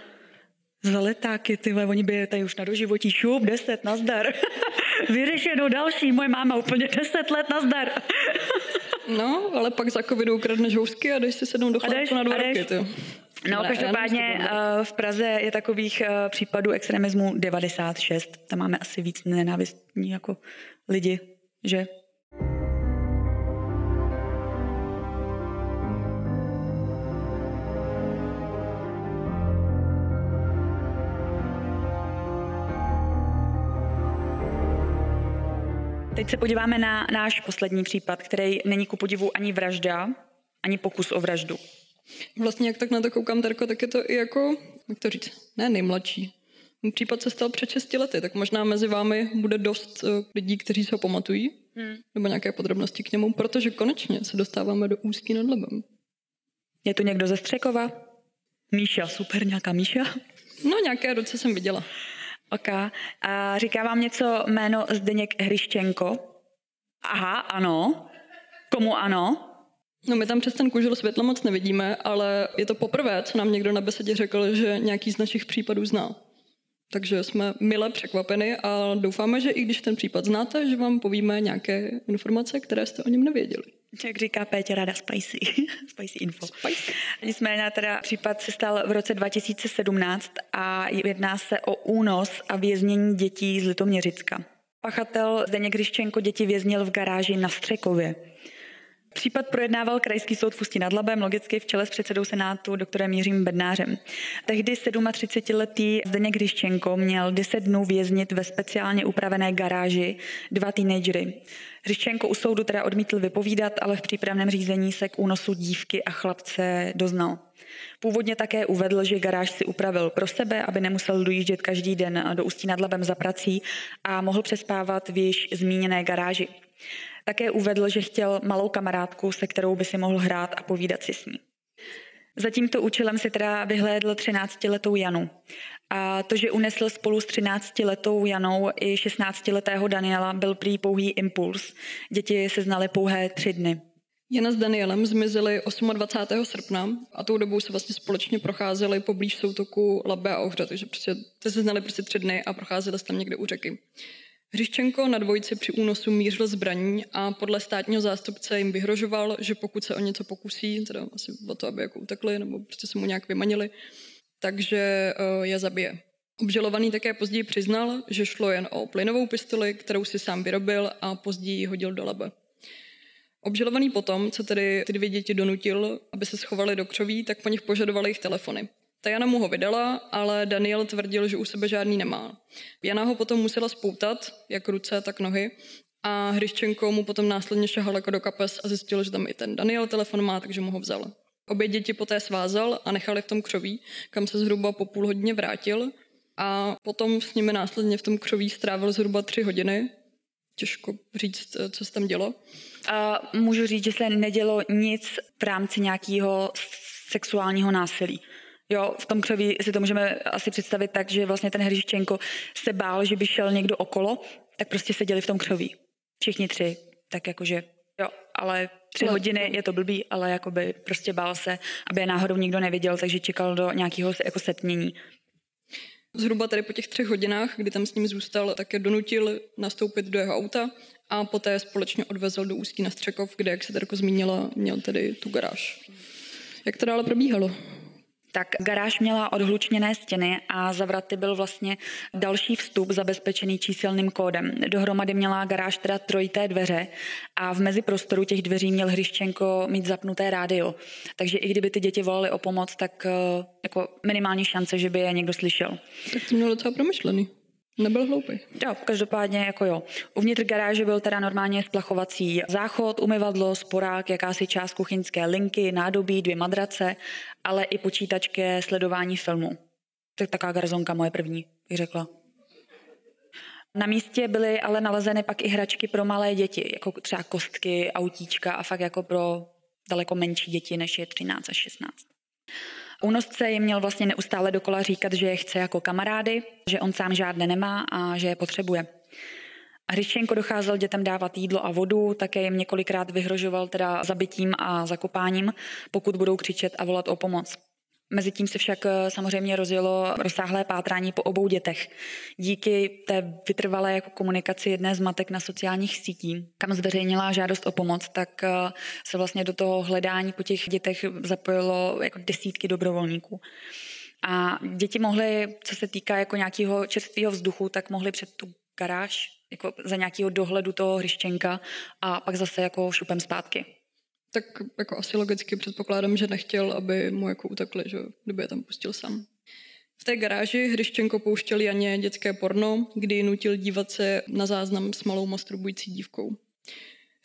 Za letáky, ty oni by tady už na doživotí, šup, deset, nazdar. Vyřešeno další, moje máma úplně deset let, nazdar. no, ale pak za covidu ukradneš housky a jdeš si sednout do chladku na dva roky. Ty. No, každopádně uh, v Praze je takových uh, případů extremismu 96. Tam máme asi víc nenávistní jako lidi, že? Teď se podíváme na náš poslední případ, který není ku podivu ani vražda, ani pokus o vraždu. Vlastně jak tak na to koukám, Terko, tak je to i jako, jak to říct, ne nejmladší. Případ se stal před 6 lety, tak možná mezi vámi bude dost uh, lidí, kteří se ho pamatují, hmm. nebo nějaké podrobnosti k němu, protože konečně se dostáváme do Ústí nad Labem. Je tu někdo ze Střekova? Míša, super, nějaká Míša? No, nějaké ruce jsem viděla. Ok. A říká vám něco jméno Zdeněk Hryščenko? Aha, ano. Komu ano? No my tam přes ten kužel světlo moc nevidíme, ale je to poprvé, co nám někdo na besedě řekl, že nějaký z našich případů zná. Takže jsme mile překvapeni a doufáme, že i když ten případ znáte, že vám povíme nějaké informace, které jste o něm nevěděli. Jak říká Pétě Rada Spicy. Spicy info. Spicy. Nicméně teda případ se stal v roce 2017 a jedná se o únos a věznění dětí z Litoměřicka. Pachatel Zdeněk Gryščenko děti věznil v garáži na Střekově. Případ projednával Krajský soud v Ústí nad Labem, logicky v čele s předsedou Senátu doktorem Jiřím Bednářem. Tehdy 37-letý Zdeněk Hryščenko měl 10 dnů věznit ve speciálně upravené garáži dva teenagery. Hryščenko u soudu teda odmítl vypovídat, ale v přípravném řízení se k únosu dívky a chlapce doznal. Původně také uvedl, že garáž si upravil pro sebe, aby nemusel dojíždět každý den do Ústí nad Labem za prací a mohl přespávat v již zmíněné garáži. Také uvedl, že chtěl malou kamarádku, se kterou by si mohl hrát a povídat si s ní. Za tímto účelem si teda vyhlédl 13-letou Janu. A to, že unesl spolu s 13-letou Janou i 16-letého Daniela, byl prý pouhý impuls. Děti se znaly pouhé tři dny. Jana s Danielem zmizeli 28. srpna a tou dobou se vlastně společně procházeli poblíž soutoku Labe a Ohře, takže prostě se znali prostě tři dny a procházeli se tam někde u řeky. Hřiščenko na dvojici při únosu mířil zbraní a podle státního zástupce jim vyhrožoval, že pokud se o něco pokusí, teda asi o to, aby jako utekli nebo prostě se mu nějak vymanili, takže uh, je zabije. Obžalovaný také později přiznal, že šlo jen o plynovou pistoli, kterou si sám vyrobil a později hodil do labe. Obžalovaný potom, co tedy ty dvě děti donutil, aby se schovali do křoví, tak po nich požadovali jejich telefony. Ta Jana mu ho vydala, ale Daniel tvrdil, že u sebe žádný nemá. Jana ho potom musela spoutat, jak ruce, tak nohy, a Hryščenko mu potom následně šahal jako do kapes a zjistil, že tam i ten Daniel telefon má, takže mu ho vzal. Obě děti poté svázal a nechali v tom křoví, kam se zhruba po půl hodině vrátil a potom s nimi následně v tom křoví strávil zhruba tři hodiny. Těžko říct, co se tam dělo. A můžu říct, že se nedělo nic v rámci nějakého sexuálního násilí. Jo, v tom křoví si to můžeme asi představit tak, že vlastně ten Hryščenko se bál, že by šel někdo okolo, tak prostě seděli v tom křoví. Všichni tři. Tak jakože, jo, ale tři no, hodiny je to blbý, ale jakoby prostě bál se, aby je náhodou nikdo neviděl, takže čekal do nějakého jako setmění. Zhruba tady po těch třech hodinách, kdy tam s ním zůstal, tak je donutil nastoupit do jeho auta a poté společně odvezl do Ústí na Střekov, kde, jak se Terko zmínila, měl tedy tu garáž. Jak to dále probíhalo? Tak garáž měla odhlučněné stěny a za vraty byl vlastně další vstup zabezpečený číselným kódem. Dohromady měla garáž teda trojité dveře a v meziprostoru těch dveří měl Hryščenko mít zapnuté rádio. Takže i kdyby ty děti volali o pomoc, tak eh, jako minimální šance, že by je někdo slyšel. Tak to mělo docela promyšlený. Nebyl hloupý. Jo, každopádně jako jo. Uvnitř garáže byl teda normálně splachovací záchod, umyvadlo, sporák, jakási část kuchyňské linky, nádobí, dvě madrace, ale i počítač ke sledování filmu. Tak taková garzonka moje první, bych řekla. Na místě byly ale nalezeny pak i hračky pro malé děti, jako třeba kostky, autíčka a fakt jako pro daleko menší děti, než je 13 až 16. Únosce jim měl vlastně neustále dokola říkat, že je chce jako kamarády, že on sám žádné nemá a že je potřebuje. Hryščenko docházel dětem dávat jídlo a vodu, také jim několikrát vyhrožoval teda zabitím a zakopáním, pokud budou křičet a volat o pomoc. Mezitím se však eh, samozřejmě rozjelo rozsáhlé pátrání po obou dětech. Díky té vytrvalé jako komunikaci jedné z matek na sociálních sítích, kam zveřejnila žádost o pomoc, tak eh, se vlastně do toho hledání po těch dětech zapojilo jako desítky dobrovolníků. A děti mohly, co se týká jako nějakého čerstvého vzduchu, tak mohly před tu garáž jako za nějakého dohledu toho hryščenka a pak zase jako šupem zpátky. Tak jako asi logicky předpokládám, že nechtěl, aby mu jako utekli, že kdyby je tam pustil sám. V té garáži Hryščenko pouštěl Janě dětské porno, kdy ji nutil dívat se na záznam s malou masturbující dívkou.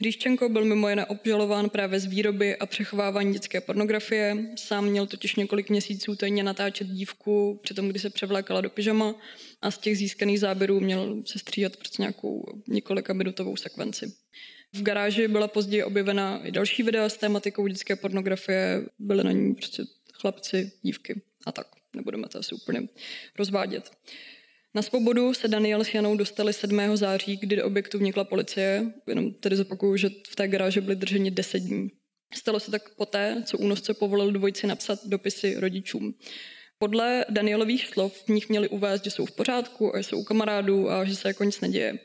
Hříščenko byl mimo jiné obžalován právě z výroby a přechovávání dětské pornografie. Sám měl totiž několik měsíců tajně natáčet dívku, přitom kdy se převlékala do pyžama a z těch získaných záběrů měl se stříhat prostě nějakou několika minutovou sekvenci. V garáži byla později objevena i další videa s tématikou dětské pornografie, byly na ní prostě chlapci, dívky a tak. Nebudeme to asi úplně rozvádět. Na svobodu se Daniel s Janou dostali 7. září, kdy do objektu vnikla policie. Jenom tedy zopakuju, že v té garáži byli drženi 10 dní. Stalo se tak poté, co únosce povolil dvojici napsat dopisy rodičům. Podle Danielových slov v nich měli uvést, že jsou v pořádku a že jsou u kamarádů a že se jako nic neděje.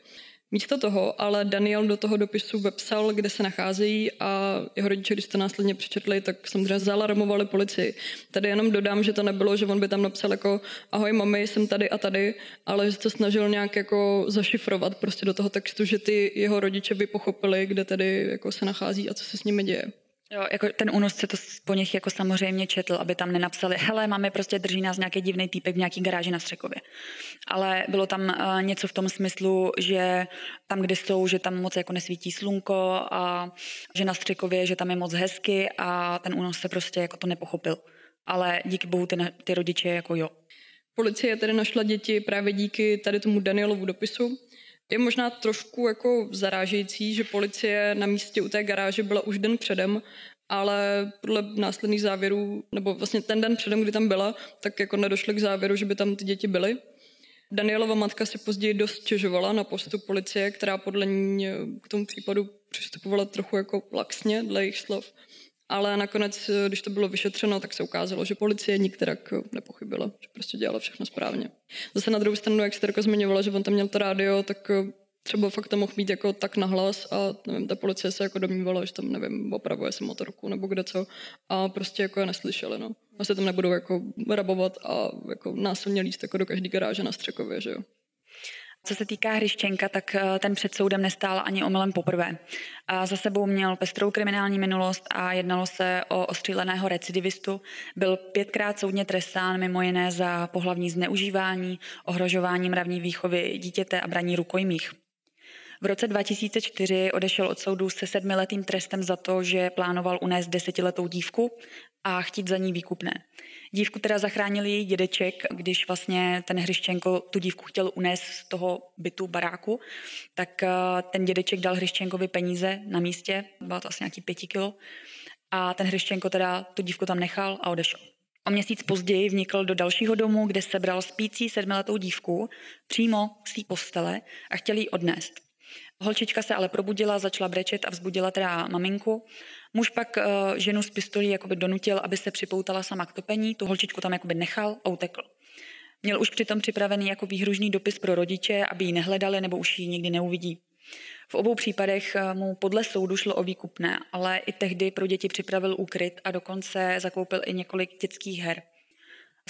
Místo toho ale Daniel do toho dopisu vepsal, kde se nacházejí a jeho rodiče, když to následně přečetli, tak samozřejmě zalarmovali policii. Tady jenom dodám, že to nebylo, že on by tam napsal jako ahoj mami, jsem tady a tady, ale že se snažil nějak jako zašifrovat prostě do toho textu, že ty jeho rodiče by pochopili, kde tedy jako se nachází a co se s nimi děje. Jo, jako ten únosce to po nich jako samozřejmě četl, aby tam nenapsali, hele, máme prostě drží nás nějaký divný týpek v nějaký garáži na Střekově. Ale bylo tam uh, něco v tom smyslu, že tam, kde jsou, že tam moc jako nesvítí slunko a že na Střekově, že tam je moc hezky a ten únosce prostě jako to nepochopil. Ale díky bohu ty, ty rodiče jako jo. Policie tedy našla děti právě díky tady tomu Danielovu dopisu. Je možná trošku jako zarážející, že policie na místě u té garáže byla už den předem, ale podle následných závěrů, nebo vlastně ten den předem, kdy tam byla, tak jako nedošli k závěru, že by tam ty děti byly. Danielova matka si později dost stěžovala na postup policie, která podle ní k tomu případu přistupovala trochu jako laxně, dle jejich slov ale nakonec, když to bylo vyšetřeno, tak se ukázalo, že policie nikterak nepochybila, že prostě dělala všechno správně. Zase na druhou stranu, jak jste jako zmiňovala, že on tam měl to rádio, tak eh, třeba fakt to mohl mít jako tak nahlas a nevím, ta policie se jako domnívala, že tam, nevím, opravuje se motorku nebo kde co a prostě jako je neslyšeli, no. Asi tam nebudou jako rabovat a jako násilně líst jako do každý garáže na Střekově, že jo. Co se týká Hryščenka, tak eh, ten před soudem nestál ani omylem poprvé. A za sebou měl pestrou kriminální minulost a jednalo se o ostříleného recidivistu. Byl pětkrát soudně trestán mimo jiné za pohlavní zneužívání, ohrožování mravní výchovy dítěte a braní rukojmích. V roce 2004 odešel od soudu se sedmiletým trestem za to, že plánoval unést desetiletou dívku a chtít za ní výkupné. Dívku teda zachránil její dědeček, když vlastně ten Hryščenko tu dívku chtěl unést z toho bytu, baráku, tak eh, ten dědeček dal Hryščenkovi peníze na místě, bylo to asi nějaký pěti kilo, a ten Hryščenko teda tu dívku tam nechal a odešel. O měsíc později vnikl do dalšího domu, kde sebral spící sedmiletou dívku přímo z té postele a chtěl ji odnést. Holčička se ale probudila, začala brečet a vzbudila teda maminku. Muž pak uh, ženu z pistolí jakoby donutil, aby se připoutala sama k topení, tu holčičku tam jakoby nechal a utekl. Měl už přitom připravený jako výhružný dopis pro rodiče, aby ji nehledali nebo už ji nikdy neuvidí. V obou případech eh, mu podle soudu šlo o výkupné, ale i tehdy pro děti připravil úkryt a dokonce zakoupil i několik dětských her.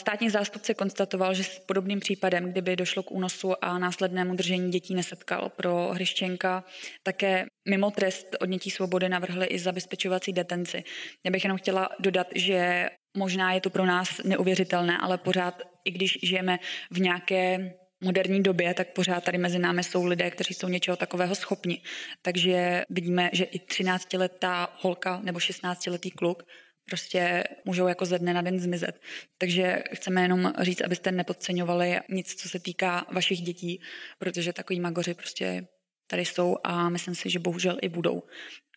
Státní zástupce konstatoval, že s podobným případem, kdyby došlo k únosu a následnému držení dětí nesetkal pro Hryščenka, také mimo trest odnětí svobody navrhli i zabezpečovací detenci. Já bych jenom chtěla dodat, že možná je to pro nás neuvěřitelné, ale pořád, i když žijeme v nějaké moderní době, tak pořád tady mezi námi jsou lidé, kteří jsou něčeho takového schopni. Takže vidíme, že i 13-letá holka nebo 16-letý kluk prostě můžou jako ze dne na den zmizet. Takže chceme jenom říct, abyste nepodceňovali nic, co se týká vašich dětí, protože takový magoři prostě tady jsou a myslím si, že bohužel i budou.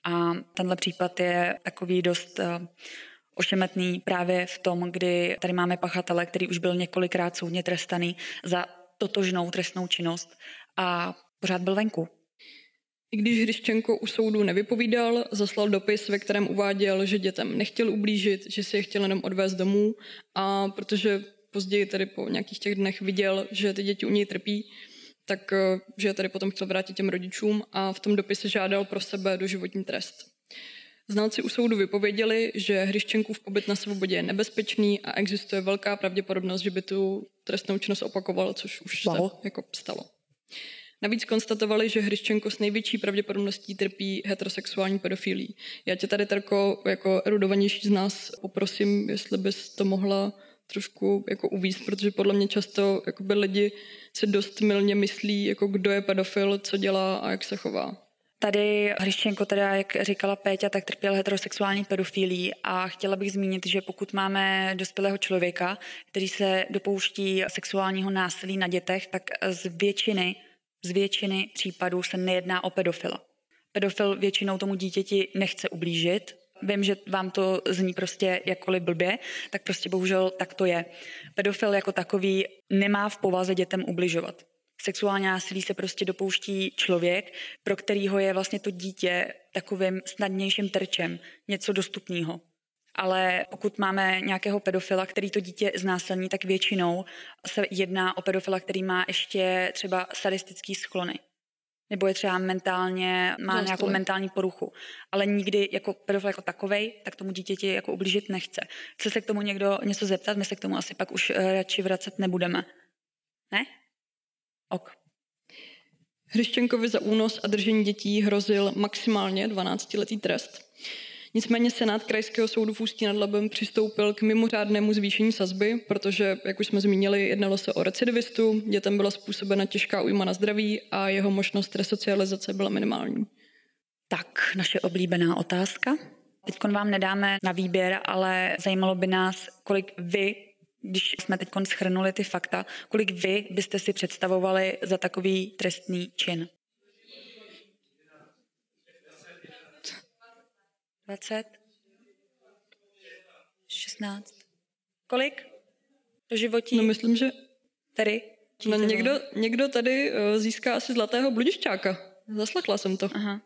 A tenhle případ je takový dost eh, ošemetný právě v tom, kdy tady máme pachatele, který už byl několikrát soudně trestaný za totožnou trestnou činnost a pořád byl venku. I když Hryščenko u soudu nevypovídal, zaslal dopis, ve kterém uváděl, že dětem nechtěl ublížit, že si je chtěl jenom odvést domů a protože později tedy po nějakých těch dnech viděl, že ty děti u něj trpí, tak eh, že je tady potom chtěl vrátit těm rodičům a v tom dopise žádal pro sebe doživotní trest. Znalci u soudu vypověděli, že Hryščenkův pobyt na svobodě je nebezpečný a existuje velká pravděpodobnost, že by tu trestnou činnost opakoval, což už wow. se jako stalo. Navíc konstatovali, že Hryščenko s největší pravděpodobností trpí heterosexuální pedofilí. Já tě tady, Terko, jako erudovanější z nás poprosím, jestli bys to mohla trošku jako uvíct, protože podle mě často jakoby lidi si dost milně myslí, jako kdo je pedofil, co dělá a jak se chová. Tady Hryščenko, teda, jak říkala Péťa, tak trpěl heterosexuální pedofilí a chtěla bych zmínit, že pokud máme dospělého člověka, který se dopouští sexuálního násilí na dětech, tak z většiny z většiny případů se nejedná o pedofila. Pedofil většinou tomu dítěti nechce ublížit, Vím, že vám to zní prostě jakkoliv blbě, tak prostě bohužel tak to je. Pedofil jako takový nemá v povaze dětem ubližovat. Sexuální násilí se prostě dopouští člověk, pro kterýho je vlastně to dítě takovým snadnějším terčem, něco dostupného ale pokud máme nějakého pedofila, který to dítě znásilní, tak většinou se jedná o pedofila, který má ještě třeba sadistický sklony nebo je třeba mentálně, má Zastoj. nějakou mentální poruchu. Ale nikdy jako pedofil jako takovej, tak tomu dítěti jako ublížit nechce. Chce se k tomu někdo něco zeptat, my se k tomu asi pak už eh, radši vracet nebudeme. Ne? Ok. Hryščenkovi za únos a držení dětí hrozil maximálně 12-letý trest. Nicméně Senát Krajského soudu v Ústí nad Labem přistoupil k mimořádnému zvýšení sazby, protože, jak už jsme zmínili, jednalo se o recidivistu, dětem byla způsobena těžká újma na zdraví a jeho možnost resocializace byla minimální. Tak, naše oblíbená otázka. Teď vám nedáme na výběr, ale zajímalo by nás, kolik vy, když jsme teď schrnuli ty fakta, kolik vy byste si představovali za takový trestný čin. 20? 16? Kolik? Do životí? No myslím, že... Tady? No, někdo, někdo tady uh, získá asi zlatého bludišťáka. Zaslechla jsem to. Aha.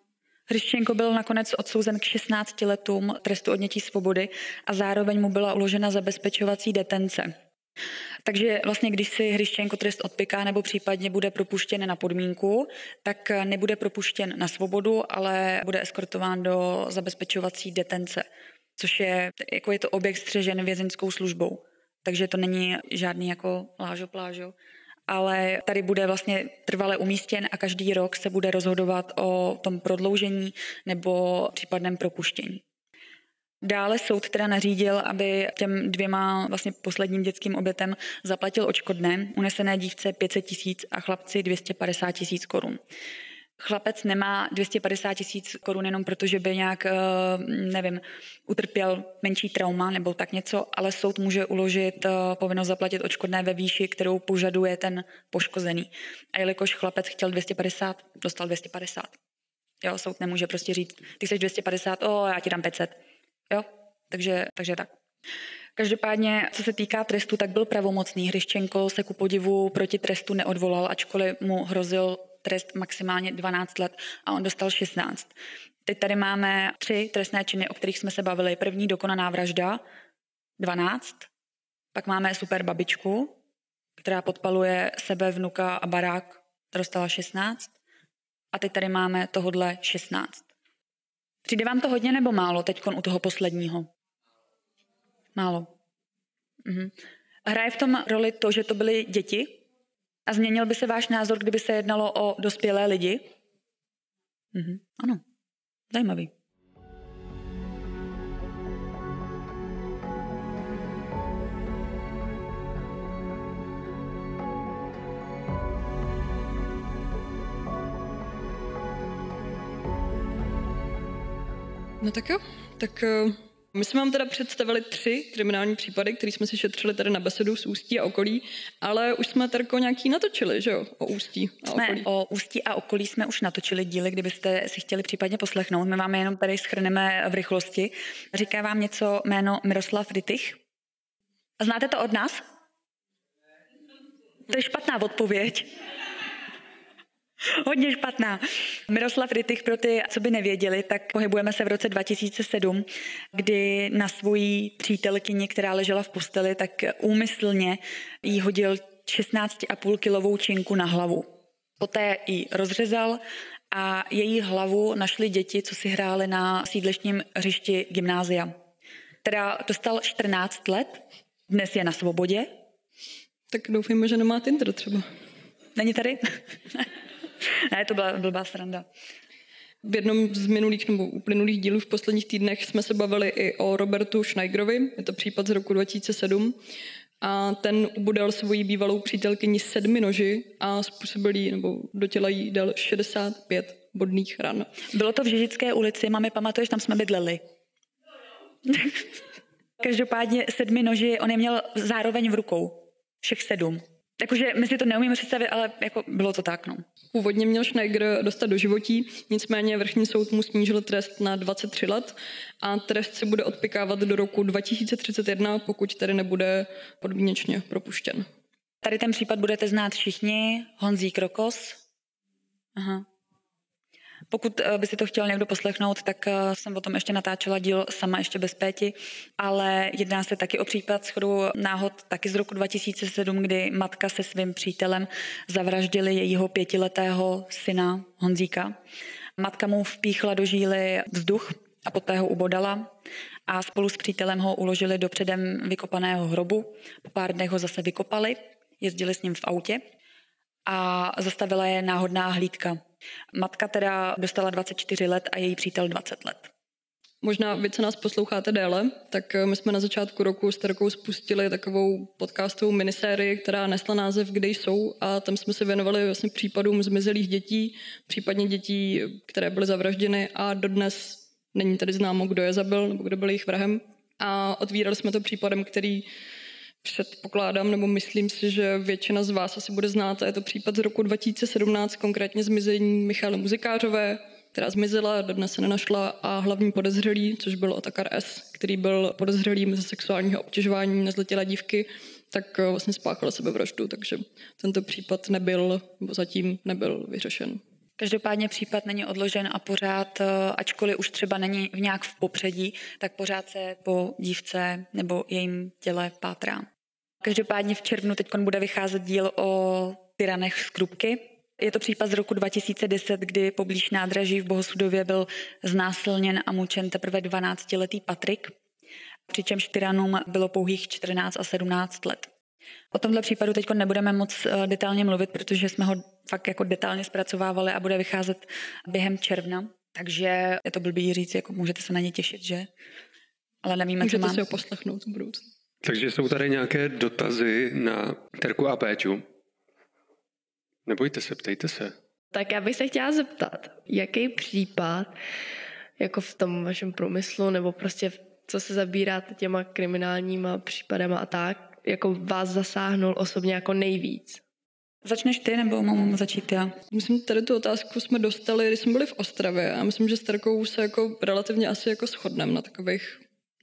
Hryščenko byl nakonec odsouzen k 16 letům trestu odnětí svobody a zároveň mu byla uložena zabezpečovací detence. Takže vlastně, když si Hryščenko trest odpiká nebo případně bude propuštěn na podmínku, tak nebude propuštěn na svobodu, ale bude eskortován do zabezpečovací detence, což je, jako je to objekt střežen vězeňskou službou. Takže to není žádný jako lážo plážo, ale tady bude vlastně trvale umístěn a každý rok se bude rozhodovat o tom prodloužení nebo případném propuštění. Dále soud teda nařídil, aby těm dvěma vlastně posledním dětským obětem zaplatil očkodné, unesené dívce 500 tisíc a chlapci 250 tisíc korun. Chlapec nemá 250 tisíc korun jenom proto, že by nějak, eh, nevím, utrpěl menší trauma nebo tak něco, ale soud může uložit eh, povinnost zaplatit očkodné ve výši, kterou požaduje ten poškozený. A jelikož chlapec chtěl 250, dostal 250. Jo, soud nemůže prostě říct, ty jsi 250, o, já ti dám 500 Jo? Takže, takže tak. Každopádně, co se týká trestu, tak byl pravomocný. Hryščenko se ku podivu proti trestu neodvolal, ačkoliv mu hrozil trest maximálně 12 let a on dostal 16. Teď tady máme tři trestné činy, o kterých jsme se bavili. První dokonaná vražda, 12. Pak máme super babičku, která podpaluje sebe, vnuka a barák, ta dostala 16. A teď tady máme tohodle 16. Přijde vám to hodně nebo málo teď u toho posledního? Málo. Mhm. Hraje v tom roli to, že to byly děti? A změnil by se váš názor, kdyby se jednalo o dospělé lidi? Mhm. Ano. Zajímavý. No tak jo, tak uh, My jsme vám teda představili tři kriminální případy, které jsme si šetřili tady na besedu z Ústí a okolí, ale už jsme Terko nějaký natočili, že jo, o Ústí a jsme okolí. O Ústí a okolí jsme už natočili díly, kdybyste si chtěli případně poslechnout. My vám je jenom tady schrneme v rychlosti. Říká vám něco jméno Miroslav Rytich? A znáte to od nás? To je špatná odpověď. Hodně špatná. Miroslav Rytich, pro ty, co by nevěděli, tak pohybujeme se v roce 2007, kdy na svoji přítelkyni, která ležela v posteli, tak úmyslně jí hodil 16,5 kilovou činku na hlavu. Poté ji rozřezal a její hlavu našli děti, co si hráli na sídlešním hřišti gymnázia. Teda dostal 14 let, dnes je na svobodě. Tak doufejme, že nemá Tinder třeba. Není tady? ne, to byla blbá sranda. V jednom z minulých nebo uplynulých dílů v posledních týdnech jsme se bavili i o Robertu Schneigerovi, je to případ z roku 2007. A ten ubudal svoji bývalou přítelkyni sedmi noži a způsobil jí, nebo do těla jí dal 65 bodných ran. Bylo to v Žižické ulici, mami, pamatuješ, tam jsme bydleli. Každopádně sedmi noži on je měl zároveň v rukou. Všech sedm. Takže my si to neumíme představit, ale jako bylo to tak, no. Původně měl Schneiger dostat do životí, nicméně vrchní soud mu snížil trest na 23 let a trest se bude odpikávat do roku 2031, pokud tedy nebude podmínečně propuštěn. Tady ten případ budete znát všichni. Honzí Krokos. Aha. Pokud eh, by si to chtěl někdo poslechnout, tak eh, jsem o tom ještě natáčela díl sama ještě bez péti, ale jedná se taky o případ schodu náhod taky z roku 2007, kdy matka se svým přítelem zavraždili jejího pětiletého syna Honzíka. Matka mu vpíchla do žíly vzduch a poté ho ubodala a spolu s přítelem ho uložili do předem vykopaného hrobu. Po pár dnech ho zase vykopali, jezdili s ním v autě a zastavila je náhodná hlídka. Matka teda dostala 24 let a její přítel 20 let. Možná vy, co nás posloucháte déle, tak eh, my jsme na začátku roku s Terkou spustili takovou podcastovou minisérii, která nesla název Kde jsou a tam jsme se věnovali vlastně případům zmizelých dětí, případně dětí, které byly zavražděny a dodnes není tedy známo, kdo je zabil nebo kdo byl jejich vrahem. A otvírali jsme to případem, který předpokládám, nebo myslím si, že většina z vás asi bude znát. A je to případ z roku 2017, konkrétně zmizení Michály Muzikářové, která zmizela, dodnes se nenašla a hlavní podezřelý, což byl Otakar S., který byl podezřelým ze sexuálního obtěžování nezletilé dívky, tak eh, vlastně spáchal sebevraždu, takže tento případ nebyl, nebo zatím nebyl vyřešen. Každopádně případ není odložen a pořád, eh, ačkoliv už třeba není v nějak v popředí, tak pořád se po dívce nebo jejím těle pátrá. Každopádně v červnu teď bude vycházet díl o tyranech z Krupky. Je to případ z roku 2010, kdy poblíž nádraží v Bohosudově byl znásilněn a mučen teprve 12-letý Patrik, přičemž tyranům bylo pouhých 14 a 17 let. O tomhle případu teď nebudeme moc eh, detailně mluvit, protože jsme ho fakt jako detailně zpracovávali a bude vycházet během června. Takže je to blbý říct, jako můžete se na ně těšit, že? Ale nevíme, můžete co mám. si ho poslechnout v budoucnu. Takže jsou tady nějaké dotazy na Terku a Péču. Nebojte se, ptejte se. Tak já bych se chtěla zeptat, jaký případ, jako v tom vašem průmyslu, nebo prostě co se zabíráte těma kriminálníma případama a tak, jako vás zasáhnul osobně jako nejvíc? Začneš ty, nebo mám začít já? Myslím, tady tu otázku jsme dostali, když jsme byli v Ostravě a myslím, že s Terkou se jako relativně asi jako shodneme na takových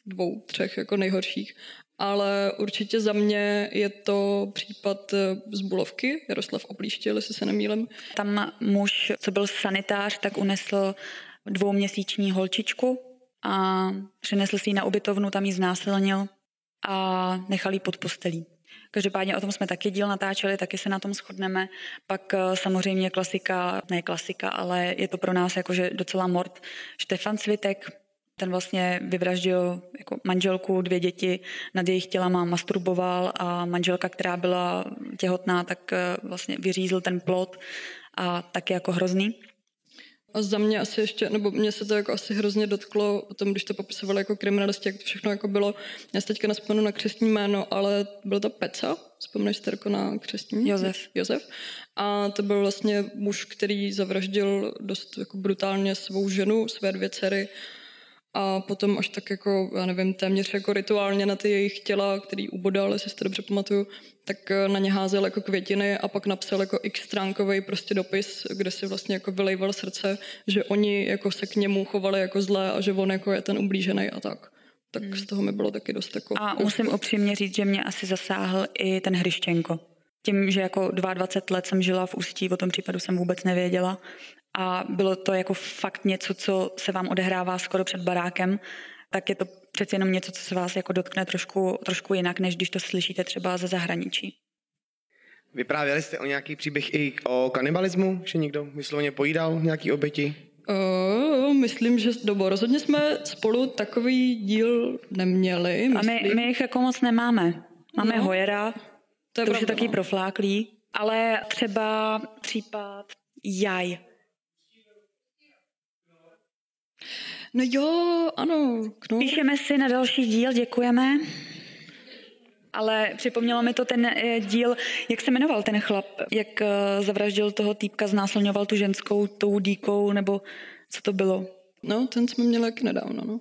dvou, třech jako nejhorších. Ale určitě za mě je to případ eh, z Bulovky, Jaroslav Oplíštil, jestli se nemýlím. Tam muž, co byl sanitář, tak unesl dvouměsíční holčičku a přinesl si ji na ubytovnu, tam ji znásilnil a nechal ji pod postelí. Každopádně o tom jsme taky díl natáčeli, taky se na tom shodneme. Pak eh, samozřejmě klasika, ne klasika, ale je to pro nás jakože docela mord. Štefan Svitek, ten vlastně vyvraždil jako manželku, dvě děti, nad jejich tělama masturboval a manželka, která byla těhotná, tak eh, vlastně vyřízl ten plot a taky jako hrozný. A za mě asi ještě, nebo mě se to jako asi hrozně dotklo o tom, když to popisovali jako kriminalisti, jak to všechno jako bylo. Já se teďka nespomenu na křestní jméno, ale byl to Peca, vzpomneš si jako na křestní? Josef. Josef. A to byl vlastně muž, který zavraždil dost jako brutálně svou ženu, své dvě dcery a potom až tak jako, já nevím, téměř jako rituálně na ty jejich těla, který ubodal, jestli si to dobře pamatuju, tak eh, na ně házel jako květiny a pak napsal jako x stránkový prostě dopis, kde si vlastně jako vylejval srdce, že oni jako se k němu chovali jako zlé a že on jako je ten ublížený a tak. Tak hmm. z toho mi bylo taky dost jako... A musím upřímně říct, že mě asi zasáhl i ten Hryščenko. Tím, že jako 22 let jsem žila v Ústí, o tom případu jsem vůbec nevěděla a bylo to jako fakt něco, co se vám odehrává skoro před barákem, tak je to přeci jenom něco, co se vás jako dotkne trošku, trošku jinak, než když to slyšíte třeba ze zahraničí. Vyprávěli jste o nějaký příběh i o kanibalismu, že někdo vysloveně pojídal nějaký oběti? Uh, myslím, že dobo, rozhodně jsme spolu takový díl neměli. Myslím. A my, my jich jako moc nemáme. Máme no. hojera, to, je to už je taky no. profláklý, ale třeba případ jaj. No jo, ano. Knur. Píšeme si na další díl, děkujeme. Ale připomnělo mi to ten eh, díl, jak se jmenoval ten chlap, jak eh, zavraždil toho týpka, znásilňoval tu ženskou tou díkou, nebo co to bylo? No, ten jsme měli jak nedávno, no.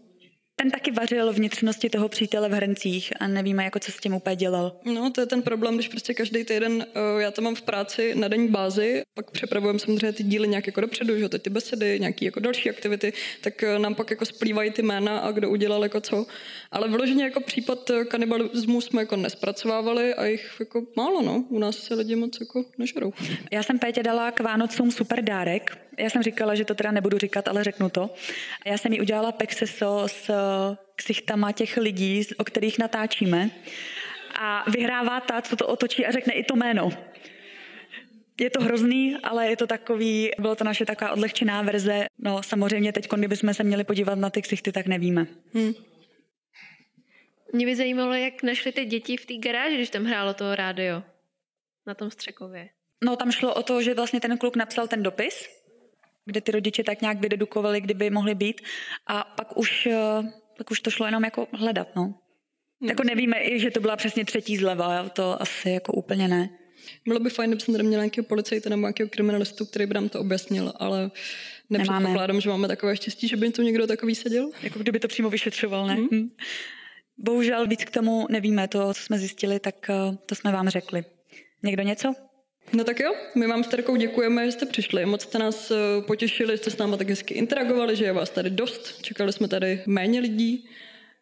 Ten taky vařil vnitřnosti toho přítele v hrncích a nevíme, jako co s tím úplně dělal. No, to je ten problém, když prostě každý týden, uh, já to mám v práci na denní bázi, pak přepravujeme samozřejmě ty díly nějak jako dopředu, že ty besedy, nějaký jako další aktivity, tak uh, nám pak jako splývají ty jména a kdo udělal jako co. Ale vyloženě jako případ eh, kanibalismu jsme jako nespracovávali a jich jako málo, no. U nás se lidi moc jako nežerou. Já jsem Pétě dala k Vánocům super dárek. Já jsem říkala, že to teda nebudu říkat, ale řeknu to. Já jsem jí udělala pexeso s ksichtama těch lidí, o kterých natáčíme. A vyhrává ta, co to otočí a řekne i to jméno. Je to hrozný, ale je to takový, bylo to naše taková odlehčená verze. No samozřejmě teď, kdybychom se měli podívat na ty ksichty, tak nevíme. Hmm. Mě by zajímalo, jak našli ty děti v té garáži, když tam hrálo to rádio na tom Střekově. No tam šlo o to, že vlastně ten kluk napsal ten dopis, kde ty rodiče tak nějak vydedukovali, kdyby mohli být. A pak už, eh, pak už to šlo jenom jako hledat, no. Hmm. Jako nevíme i, že to byla přesně třetí zleva, to asi jako úplně ne. Bylo by fajn, kdyby jsem tady měla nějakého policajta nebo nějakého kriminalistu, který by nám to objasnil, ale nepředpokládám, že máme takové štěstí, že by tu někdo takový seděl. Jako kdyby to přímo vyšetřoval, ne? Hmm. Bohužel víc k tomu nevíme. To, co jsme zjistili, tak eh, to jsme vám řekli. Někdo něco? No tak jo, my vám s Terkou děkujeme, že jste přišli. Moc jste nás eh, potěšili, jste s námi tak hezky interagovali, že je vás tady dost. Čekali jsme tady méně lidí.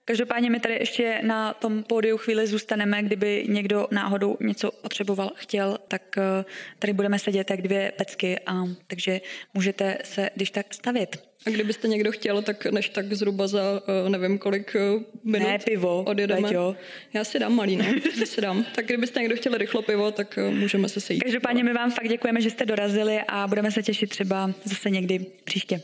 Každopádně my tady ještě na tom pódiu chvíli zůstaneme, kdyby někdo náhodou něco potřeboval, chtěl, tak eh, tady budeme sedět jak dvě pecky, a, takže můžete se když tak stavět. A kdybyste někdo chtěl, tak než tak zhruba za eh, nevím kolik eh, minut ne, pivo, odjedeme. Jo. Já si dám malý, ne? Já si dám. Tak kdybyste někdo chtěl rychlo pivo, tak můžeme se sejít. Každopádně my vám fakt děkujeme, že jste dorazili a budeme se těšit třeba zase někdy příště.